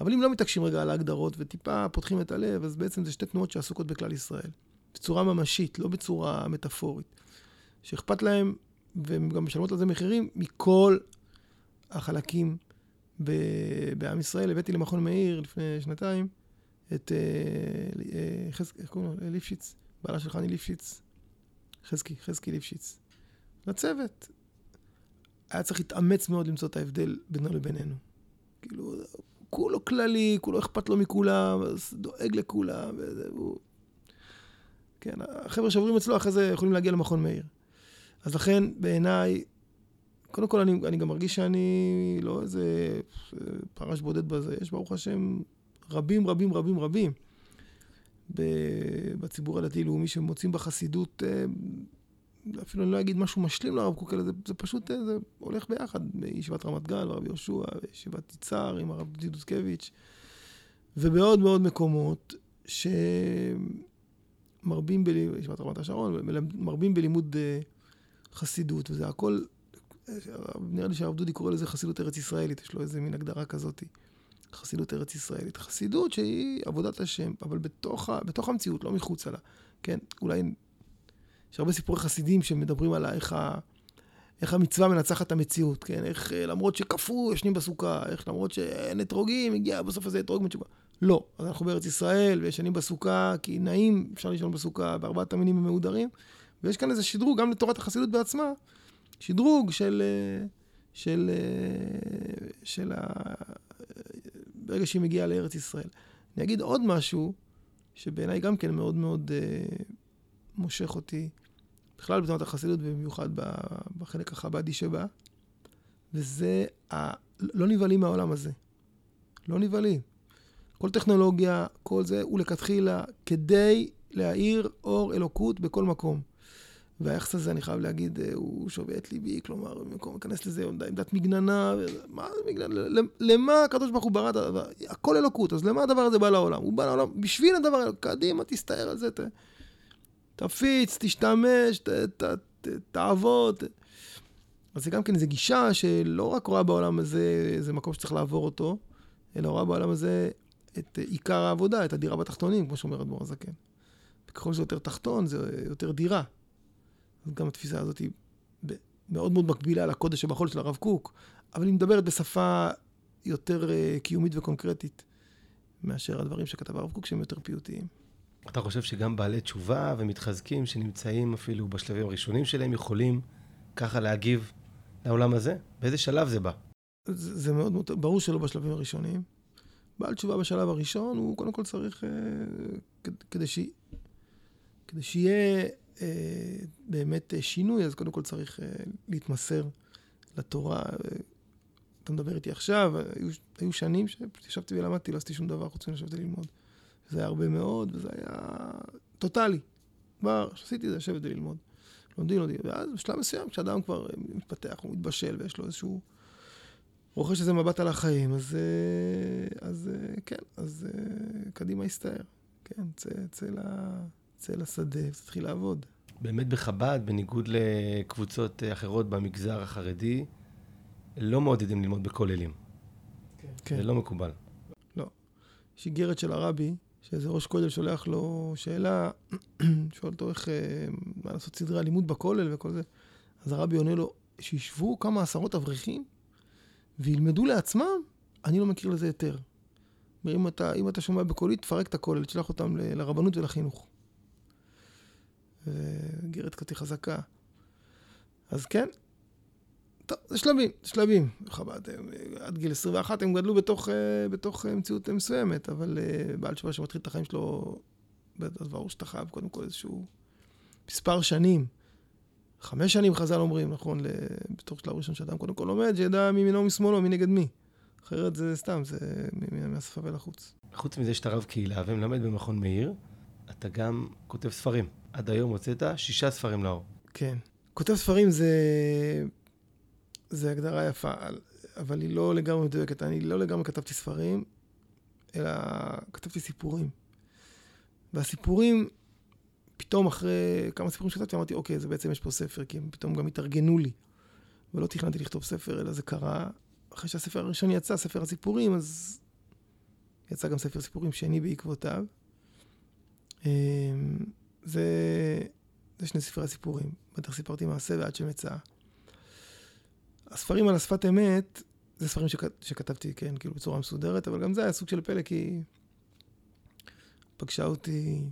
אבל אם לא מתעקשים רגע על ההגדרות וטיפה פותחים את הלב, אז בעצם זה שתי תנועות שעסוקות בכלל ישראל. בצורה ממשית, לא בצורה מטאפורית. שאכפת להם, והם גם משלמות על זה מחירים, מכל החלקים בעם ישראל. הבאתי למכון מאיר לפני שנתיים. את, אה, אה? ליפשיץ, בעלה של חני ליפשיץ, חזקי, חזקי ליפשיץ. לצוות. היה צריך להתאמץ מאוד למצוא את ההבדל בינו לבינינו. כאילו, כולו כללי, כולו אכפת לו מכולם, דואג לכולם, וזה, הוא... כן, החבר'ה שעוברים אצלו אחרי זה יכולים להגיע למכון מאיר. אז לכן, בעיניי, קודם כל, אני, אני גם מרגיש שאני לא איזה פרש בודד בזה, יש ברוך השם רבים, רבים, רבים, רבים בציבור הדתי-לאומי שמוצאים בחסידות, אה, אפילו אני לא אגיד משהו משלים לרב קוק, אלא זה, זה פשוט, אה, זה הולך ביחד, בישיבת רמת גן, הרב יהושע, בישיבת יצהר עם הרב דידוסקביץ', ובעוד מאוד מקומות שמרבים, בישיבת רמת השרון, מרבים בלימוד אה, חסידות, וזה הכל, נראה לי שהרב דודי קורא לזה חסידות ארץ ישראלית, יש לו איזה מין הגדרה כזאתי. חסידות ארץ ישראלית. חסידות שהיא עבודת השם, אבל בתוך, בתוך המציאות, לא מחוצה לה. כן, אולי יש הרבה סיפורי חסידים שמדברים על איך, ה, איך המצווה מנצחת את המציאות, כן? איך אה, למרות שקפוא, ישנים בסוכה, איך למרות שאין אתרוגים, הגיע בסוף איזה אתרוג מתשובה. לא, אז אנחנו בארץ ישראל וישנים בסוכה, כי נעים, אפשר לישון בסוכה, בארבעת המינים הם מהודרים, ויש כאן איזה שדרוג גם לתורת החסידות בעצמה, שדרוג של... אה, של, אה, של ה... ברגע שהיא מגיעה לארץ ישראל. אני אגיד עוד משהו, שבעיניי גם כן מאוד מאוד uh, מושך אותי, בכלל בתנועת החסידות, ובמיוחד בחלק החב"די שבה, וזה, ה... לא נבהלים מהעולם הזה. לא נבהלים. כל טכנולוגיה, כל זה, הוא לכתחילה כדי להאיר אור אלוקות בכל מקום. והיחס הזה, אני חייב להגיד, אה, הוא שובה את ליבי, כלומר, במקום להיכנס לזה עמדת מגננה, מה זה מגננה? למה הקדוש ברוך הוא ברא את הדבר? הכל אלוקות, אז למה הדבר הזה בא לעולם? הוא בא לעולם בשביל הדבר הזה, קדימה, תסתער על זה, ת, תפיץ, תשתמש, ת, ת, ת, תעבוד. אז זה גם כן איזו גישה שלא רק רואה בעולם הזה איזה מקום שצריך לעבור אותו, אלא רואה בעולם הזה את עיקר העבודה, את הדירה בתחתונים, כמו שאומר אדמו"ר הזקן. וככל שזה יותר תחתון, זה יותר דירה. אז גם התפיסה הזאת היא מאוד מאוד מקבילה לקודש שבחול של הרב קוק, אבל היא מדברת בשפה יותר uh, קיומית וקונקרטית מאשר הדברים שכתב הרב קוק, שהם יותר פיוטיים. אתה חושב שגם בעלי תשובה ומתחזקים שנמצאים אפילו בשלבים הראשונים שלהם יכולים ככה להגיב לעולם הזה? באיזה שלב זה בא? זה, זה מאוד מאוד, ברור שלא בשלבים הראשונים. בעל תשובה בשלב הראשון, הוא קודם כל צריך, uh, כדי, ש... כדי שיהיה אה, באמת אה, שינוי, אז קודם כל צריך אה, להתמסר לתורה. אתה מדבר איתי עכשיו, היו, היו שנים שישבתי ולמדתי, לא עשיתי שום דבר חוץ מלשבת ללמוד. זה היה הרבה מאוד, וזה היה טוטאלי. כבר, כשעשיתי את זה, לשבת וללמוד. לומדים, לומדים. ואז בשלב מסוים, כשאדם כבר מתפתח, הוא מתבשל, ויש לו איזשהו... רוכש איזה מבט על החיים, אז, אז כן, אז קדימה יסתער. כן, צא, צא ל... צא לשדה ותתחיל לעבוד. באמת בחב"ד, בניגוד לקבוצות אחרות במגזר החרדי, לא מעודדים ללמוד בכוללים. כן. זה לא מקובל. לא. יש איגרת של הרבי, שאיזה ראש כולל שולח לו שאלה, שואל אותו איך, אה, מה לעשות סדרי הלימוד בכולל וכל זה. אז הרבי עונה לו, שישבו כמה עשרות אברכים וילמדו לעצמם, אני לא מכיר לזה יותר. אם אתה, אם אתה שומע בקולית, תפרק את הכולל, תשלח אותם לרבנות ולחינוך. גירת כזאת חזקה. אז כן, טוב, זה שלבים, שלבים. חב"ד, עד גיל 21 הם גדלו בתוך, אה, בתוך מציאות מסוימת, אבל אה, בעל תשובה שמתחיל את החיים שלו, אז ברור שאתה חייב קודם כל איזשהו מספר שנים. חמש שנים חז"ל אומרים, נכון, בתוך שלב ראשון שאדם קודם כל לומד, שידע מימינו ומשמאלו, מי נגד מי. אחרת זה סתם, זה מהשפה ולחוץ. חוץ מזה שאתה רב קהילה ומלמד במכון מאיר, אתה גם כותב ספרים. עד היום הוצאת שישה ספרים לאור. כן. כותב ספרים זה... זה הגדרה יפה, אבל היא לא לגמרי מדויקת. אני לא לגמרי כתבתי ספרים, אלא כתבתי סיפורים. והסיפורים, פתאום אחרי כמה סיפורים שכתבתי, אמרתי, אוקיי, זה בעצם יש פה ספר, כי הם פתאום גם התארגנו לי. ולא תכננתי לכתוב ספר, אלא זה קרה אחרי שהספר הראשון יצא, ספר הסיפורים, אז יצא גם ספר סיפורים שני בעקבותיו. זה, זה שני ספרי הסיפורים. בטח סיפרתי מעשה ועד שמצא. הספרים על השפת אמת, זה ספרים שכ, שכתבתי, כן, כאילו בצורה מסודרת, אבל גם זה היה סוג של פלא, כי פגשה אותי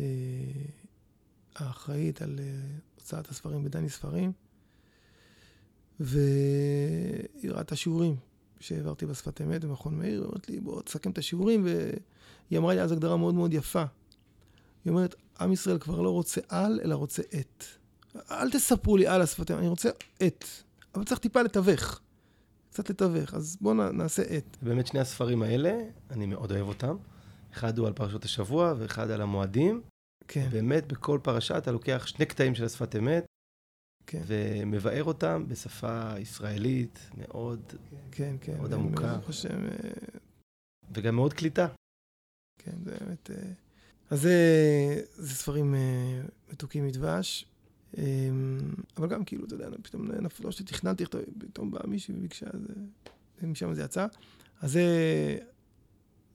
אה, האחראית על אה, הוצאת הספרים בדני ספרים, והיא ראתה שיעורים שהעברתי בשפת אמת במכון מאיר, היא אומרת לי, בוא תסכם את השיעורים, והיא אמרה לי אז הגדרה מאוד מאוד יפה. היא אומרת, עם ישראל כבר לא רוצה על, אלא רוצה את. אל תספרו לי על השפת אמת, אני רוצה את. אבל צריך טיפה לתווך. קצת לתווך, אז בואו נעשה את. באמת שני הספרים האלה, אני מאוד אוהב אותם. אחד הוא על פרשות השבוע ואחד על המועדים. כן. באמת, בכל פרשה אתה לוקח שני קטעים של השפת אמת, כן. ומבאר אותם בשפה ישראלית מאוד, כן, כן. מאוד עמוקה. השם, אה, וגם מאוד קליטה. כן, זה באמת... אז זה, זה ספרים אה, מתוקים מדבש. אה, אבל גם כאילו, אתה יודע, פתאום נפלו שתכננתי לכתוב, פתאום באה מישהי וביקשה, אז אה, משם זה יצא. אז זה,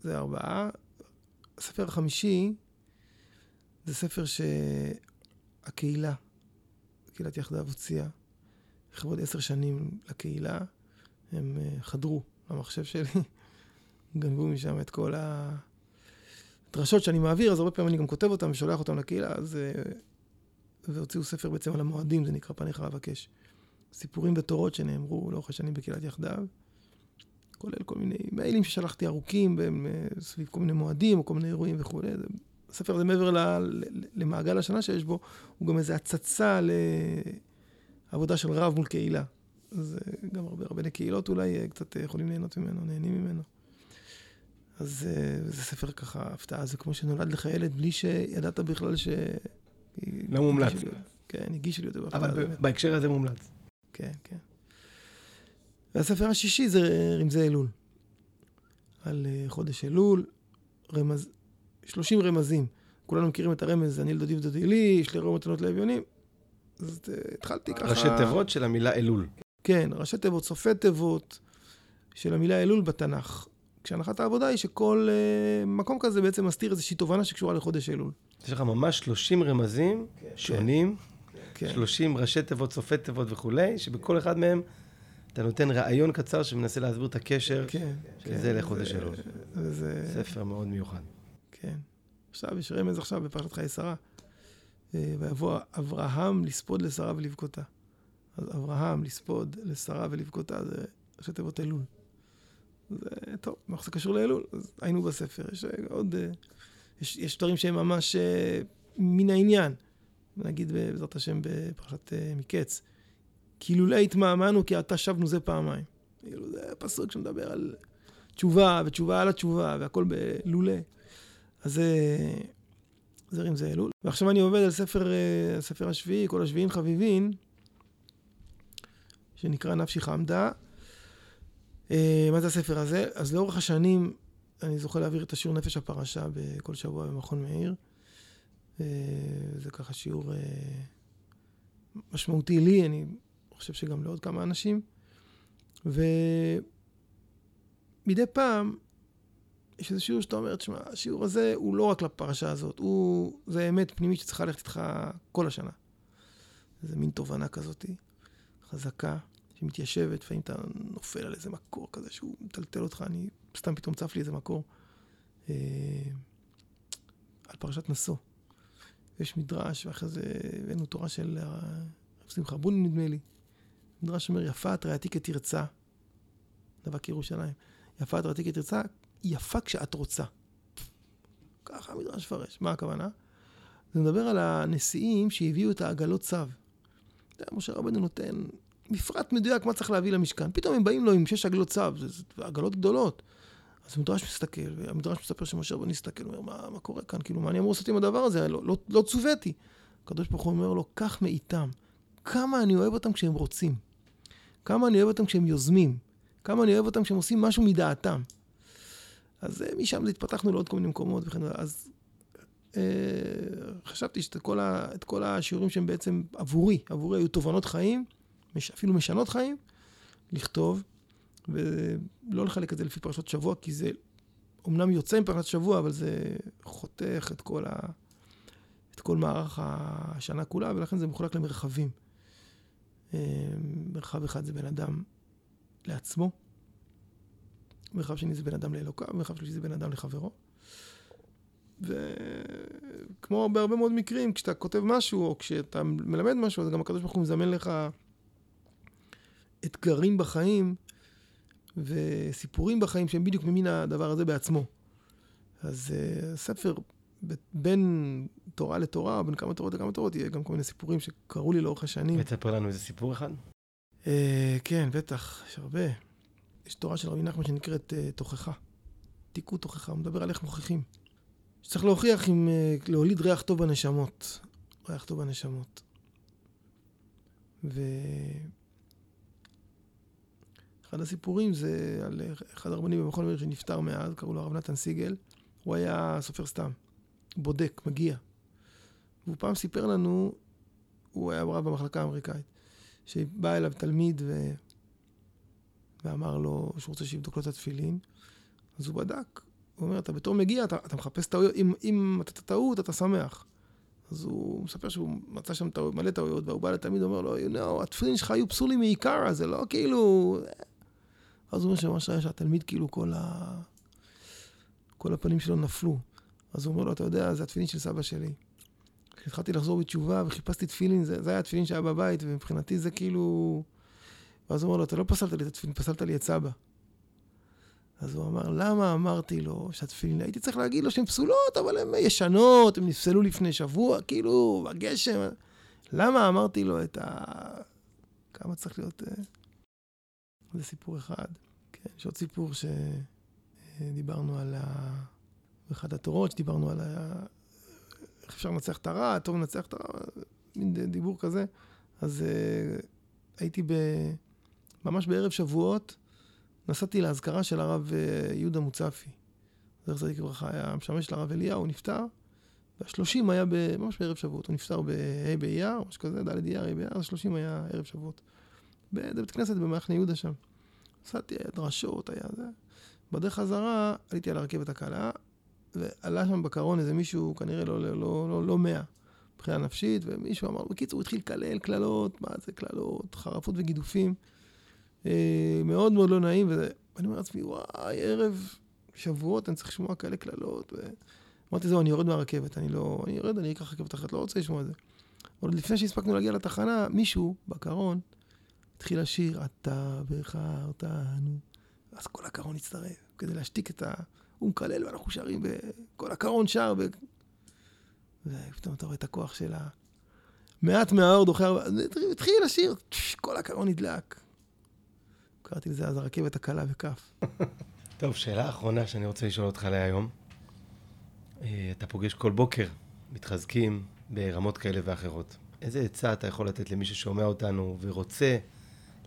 זה ארבעה. הספר החמישי זה ספר שהקהילה, קהילת יחדיו הוציאה, לכבוד עשר שנים לקהילה, הם אה, חדרו למחשב שלי, גנבו משם את כל הדרשות שאני מעביר, אז הרבה פעמים אני גם כותב אותם ושולח אותם לקהילה, אז... אה, והוציאו ספר בעצם על המועדים, זה נקרא פניך אבקש. סיפורים ותורות שנאמרו לאורך השנים בקהילת יחדיו, כולל כל מיני מיילים ששלחתי ארוכים, בהם, אה, סביב כל מיני מועדים או כל מיני אירועים וכולי. הספר הזה מעבר ל- למעגל השנה שיש בו, הוא גם איזו הצצה לעבודה של רב מול קהילה. אז אה, גם הרבה רבני קהילות אולי קצת יכולים ליהנות ממנו, נהנים ממנו. אז אה, זה ספר ככה הפתעה, זה כמו שנולד לך ילד בלי שידעת בכלל ש... לא מומלץ. לי- כן, הגישו לי אותו. אבל בהקשר הזה מומלץ. כן, כן. והספר השישי זה רמזי אלול. על אה, חודש אלול, רמז... 30 רמזים. כולנו מכירים את הרמז, אני לדודי ודודי לי, יש לי רוב מתנות לאביונים. אז אה, התחלתי ככה... ראשי תיבות של המילה אלול. כן, ראשי תיבות, סופי תיבות של המילה אלול בתנ"ך. כשהנחת העבודה היא שכל אה, מקום כזה בעצם מסתיר איזושהי תובנה שקשורה לחודש אלול. יש לך ממש 30 רמזים שונים, כן, 30 ראשי תיבות, סופי תיבות וכולי, שבכל אחד מהם אתה נותן רעיון קצר שמנסה להסביר את הקשר כן. של כן, זה לחודש אלול. וזה... ספר מאוד מיוחד. כן. עכשיו, יש רמז עכשיו בפרשת חיי שרה. אה, ויבוא אברהם לספוד לשרה ולבכותה. אז אברהם לספוד לשרה ולבכותה זה ראשי תיבות אלול. זה טוב, מה זה קשור לאלול? אז היינו בספר. יש אה, עוד... אה, יש, יש דברים שהם ממש אה, מן העניין. נגיד בעזרת השם בפרשת מקץ. כי לולא התמהמהנו כי עתה שבנו זה פעמיים. כאילו, זה פסוק שמדבר על תשובה, ותשובה על התשובה, והכל בלולא. אז זה, זה רמזי אלול. ועכשיו אני עובד על ספר, הספר השביעי, כל השביעין חביבין, שנקרא נפשי חמדה. אה, מה זה הספר הזה? אז לאורך השנים, אני זוכה להעביר את השיעור נפש הפרשה בכל שבוע במכון מאיר. אה, זה ככה שיעור אה, משמעותי לי, אני חושב שגם לעוד כמה אנשים. ומדי פעם, יש איזה שיעור שאתה אומר, תשמע, השיעור הזה הוא לא רק לפרשה הזאת, הוא, זה אמת פנימית שצריכה ללכת איתך כל השנה. איזה מין תובנה כזאת, חזקה, שמתיישבת, לפעמים אתה נופל על איזה מקור כזה שהוא מטלטל אותך, אני, סתם פתאום צף לי איזה מקור. אה, על פרשת נשוא. יש מדרש, ואחרי זה הבאנו תורה של הרב שמחה בוני, נדמה לי. מדרש אומר, יפה את רעייתי כתרצה, דבק ירושלים. יפה את רעייתי כתרצה, יפה כשאת רוצה. ככה המדרש מפרש. מה הכוונה? זה מדבר על הנשיאים שהביאו את העגלות צו. משה רבנו נותן מפרט מדויק מה צריך להביא למשכן. פתאום הם באים לו עם שש עגלות צו, זה, זה עגלות גדולות. אז המדרש מסתכל, והמדרש מספר שמשה רבנו מסתכל, הוא אומר, מה, מה קורה כאן? כאילו, מה אני אמור לעשות עם הדבר הזה? לא, לא, לא צוויתי. הקדוש ברוך הוא אומר לו, קח מאיתם. כמה אני אוהב אותם כשהם רוצים. כמה אני אוהב אותם כשהם יוזמים. כמה אני אוהב אותם כשהם עושים משהו מדעתם. אז אה, משם התפתחנו לעוד כל מיני מקומות וכן הלאה. אז אה, חשבתי שאת כל, ה, כל השיעורים שהם בעצם עבורי, עבורי היו תובנות חיים, אפילו משנות חיים, לכתוב, ולא לחלק את זה לפי פרשת שבוע, כי זה אומנם יוצא עם פרשת שבוע, אבל זה חותך את כל, ה, את כל מערך השנה כולה, ולכן זה מחולק למרחבים. אה, מרחב אחד זה בן אדם לעצמו, מרחב שני זה בן אדם לאלוקיו, מרחב שלישי זה בן אדם לחברו. וכמו בהרבה מאוד מקרים, כשאתה כותב משהו, או כשאתה מלמד משהו, אז גם הקדוש ברוך הוא מזמן לך אתגרים בחיים, וסיפורים בחיים שהם בדיוק ממין הדבר הזה בעצמו. אז uh, ספר בין תורה לתורה, בין כמה תורות לכמה תורות, יהיה גם כל מיני סיפורים שקרו לי לאורך השנים. ותספר לנו איזה סיפור אחד. Uh, כן, בטח, יש הרבה. יש תורה של רבי נחמן שנקראת uh, תוכחה. תיקו תוכחה, הוא מדבר על איך מוכיחים. שצריך להוכיח עם, uh, להוליד ריח טוב בנשמות. ריח טוב בנשמות. ו... אחד הסיפורים זה על אחד הרבנים במכון מאיר שנפטר מאז, קראו לו הרב נתן סיגל. הוא היה סופר סתם, בודק, מגיע. והוא פעם סיפר לנו, הוא היה רב במחלקה האמריקאית, שבא אליו תלמיד ו... ואמר לו שהוא רוצה שיבדוק לו את התפילין, אז הוא בדק. הוא אומר, אתה בתור מגיע, אתה, אתה מחפש טעויות, אם, אם אתה טעות, אתה שמח. אז הוא מספר שהוא מצא שם טעויות, מלא טעויות, והוא בא לתלמיד ואומר לו, you know, התפילין שלך היו פסולים מעיקר, זה לא כאילו... אז הוא אומר שממש היה שהתלמיד כאילו כל, ה... כל הפנים שלו נפלו. אז הוא אומר לו, אתה יודע, זה התפילין של סבא שלי. כשהתחלתי לחזור בתשובה וחיפשתי תפילין, זה, זה היה התפילין שהיה בבית, ומבחינתי זה כאילו... ואז הוא אומר לו, אתה לא פסלת לי את התפילין, פסלת לי את סבא. אז הוא אמר, למה אמרתי לו שהתפילין, הייתי צריך להגיד לו שהן פסולות, אבל הן ישנות, הן נפסלו לפני שבוע, כאילו, בגשם. למה אמרתי לו את ה... כמה צריך להיות... אה, זה סיפור אחד. כן, יש עוד סיפור שדיברנו על ה... באחד התורות, שדיברנו על ה... איך אפשר לנצח את הרע, הטוב לנצח את הרע, מין דיבור כזה. אז uh, הייתי ב... ממש בערב שבועות, נסעתי לאזכרה של הרב uh, יהודה מוצפי. זכר צדיק לברכה, היה משמש לרב אליהו, הוא נפטר. והשלושים היה ב... ממש בערב שבועות, הוא נפטר בה' באייר, משהו כזה, ד' אייר, ה' באייר, אז שלושים היה ערב שבועות. בבית כנסת במחנה יהודה שם. נסעתי, היה דרשות, היה זה. בדרך חזרה עליתי על הרכבת הקלה, ועלה שם בקרון איזה מישהו, כנראה לא, לא, לא, לא, לא מאה, מבחינה נפשית, ומישהו אמר, בקיצור, הוא התחיל לקלל קללות, מה זה קללות, חרפות וגידופים. אה, מאוד מאוד לא נעים, ואני אומר לעצמי, וואי, ערב שבועות, אני צריך לשמוע כאלה קללות. אמרתי, זהו, אני יורד מהרכבת, אני לא, אני יורד, אני אקח רכבת אחרת, לא רוצה לשמוע את זה. עוד לפני שהספקנו להגיע לתחנה, מישהו בקרון התחיל לשיר, אתה בחרתנו. אז כל הקרון הצטרף, כדי להשתיק את ה... הוא מקלל ואנחנו שרים, וכל הקרון שר, ו... ופתאום אתה רואה את הכוח של ה... מעט מהאור דוחה, התחיל לשיר, כל הקרון נדלק. קראתי לזה אז הרכבת הקלה בכף. טוב, שאלה אחרונה שאני רוצה לשאול אותך להיום. אה, אתה פוגש כל בוקר, מתחזקים ברמות כאלה ואחרות. איזה עצה אתה יכול לתת למי ששומע אותנו ורוצה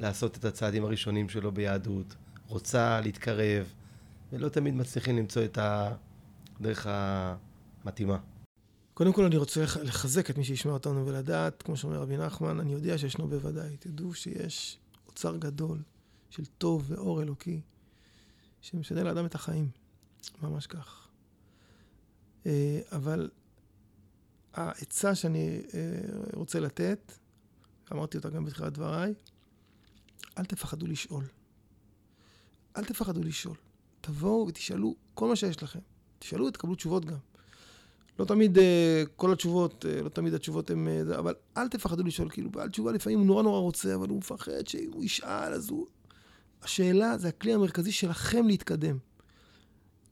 לעשות את הצעדים הראשונים שלו ביהדות, רוצה להתקרב, ולא תמיד מצליחים למצוא את הדרך המתאימה. קודם כל אני רוצה לחזק את מי שישמע אותנו ולדעת, כמו שאומר רבי נחמן, אני יודע שישנו בוודאי. תדעו שיש אוצר גדול של טוב ואור אלוקי, שמשנה לאדם את החיים. ממש כך. אה, אבל העצה שאני אה, רוצה לתת, אמרתי אותה גם בתחילת דבריי, אל תפחדו לשאול. אל תפחדו לשאול. תבואו ותשאלו כל מה שיש לכם. תשאלו ותקבלו תשובות גם. לא תמיד uh, כל התשובות, uh, לא תמיד התשובות הן... Uh, אבל אל תפחדו לשאול, כאילו, בעל תשובה לפעמים הוא נורא נורא רוצה, אבל הוא מפחד שאם הוא ישאל, אז הוא... השאלה זה הכלי המרכזי שלכם להתקדם.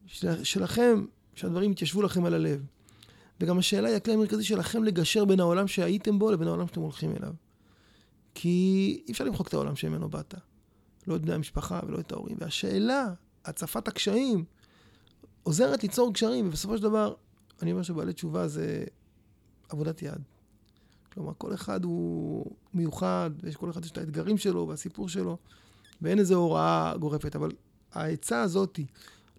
של, שלכם, שהדברים יתיישבו לכם על הלב. וגם השאלה היא הכלי המרכזי שלכם לגשר בין העולם שהייתם בו לבין העולם שאתם הולכים אליו. כי אי אפשר למחוק את העולם שממנו באת. לא את בני המשפחה ולא את ההורים. והשאלה, הצפת הקשיים, עוזרת ליצור קשרים, ובסופו של דבר, אני אומר שבעלי תשובה זה עבודת יד. כלומר, כל אחד הוא מיוחד, ויש כל אחד יש את האתגרים שלו והסיפור שלו, ואין איזו הוראה גורפת, אבל העצה הזאתי,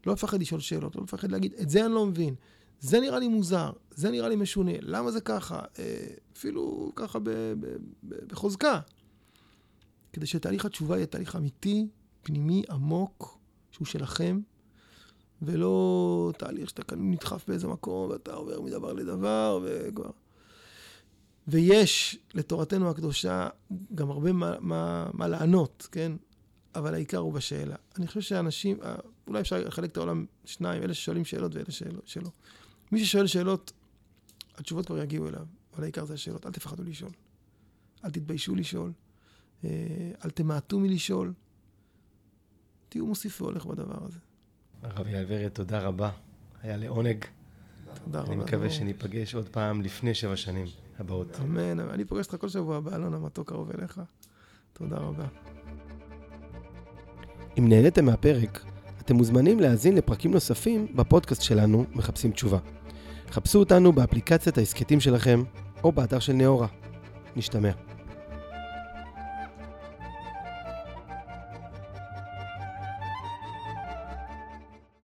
לא לפחד לשאול שאלות, לא לפחד להגיד, את זה אני לא מבין, זה נראה לי מוזר, זה נראה לי משונה, למה זה ככה? אה, אפילו ככה בחוזקה. כדי שתהליך התשובה יהיה תהליך אמיתי, פנימי, עמוק, שהוא שלכם, ולא תהליך שאתה כאן נדחף באיזה מקום ואתה עובר מדבר לדבר וכבר. ויש לתורתנו הקדושה גם הרבה מה, מה, מה לענות, כן? אבל העיקר הוא בשאלה. אני חושב שאנשים, אה, אולי אפשר לחלק את העולם שניים, אלה ששואלים שאלות ואלה שלא. מי ששואל שאלות, התשובות כבר יגיעו אליו, אבל העיקר זה השאלות. אל תפחדו לשאול. אל תתביישו לשאול. אה, אל תמעטו מלשאול. תהיו מוסיף והולך בדבר הזה. הרב ורד, תודה רבה. היה לעונג. תודה רבה. אני מקווה. שניפגש עוד פעם לפני שבע שנים הבאות. אמן, אמן. אני פוגש אותך כל שבוע באלון המתוק קרוב אליך. תודה רבה. אם נהניתם מהפרק, אתם מוזמנים להאזין לפרקים נוספים בפודקאסט שלנו, מחפשים תשובה. חפשו אותנו באפליקציית ההסכתים שלכם, או באתר של נאורה. נשתמע.